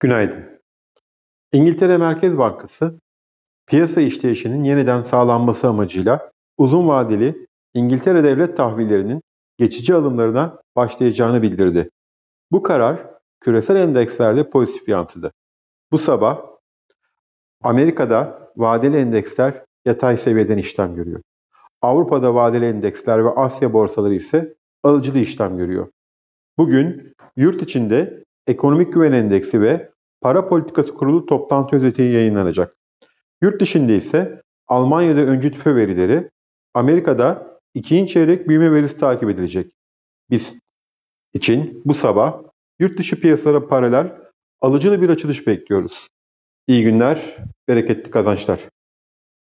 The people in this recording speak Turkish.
Günaydın. İngiltere Merkez Bankası, piyasa işleyişinin yeniden sağlanması amacıyla uzun vadeli İngiltere devlet tahvillerinin geçici alımlarına başlayacağını bildirdi. Bu karar küresel endekslerde pozitif yansıdı. Bu sabah Amerika'da vadeli endeksler yatay seviyeden işlem görüyor. Avrupa'da vadeli endeksler ve Asya borsaları ise alıcılı işlem görüyor. Bugün yurt içinde Ekonomik Güven Endeksi ve Para Politikası Kurulu toplantı özeti yayınlanacak. Yurt dışında ise Almanya'da öncü tüfe verileri, Amerika'da ikinci çeyrek büyüme verisi takip edilecek. Biz için bu sabah yurt dışı piyasalara paralel alıcılı bir açılış bekliyoruz. İyi günler, bereketli kazançlar.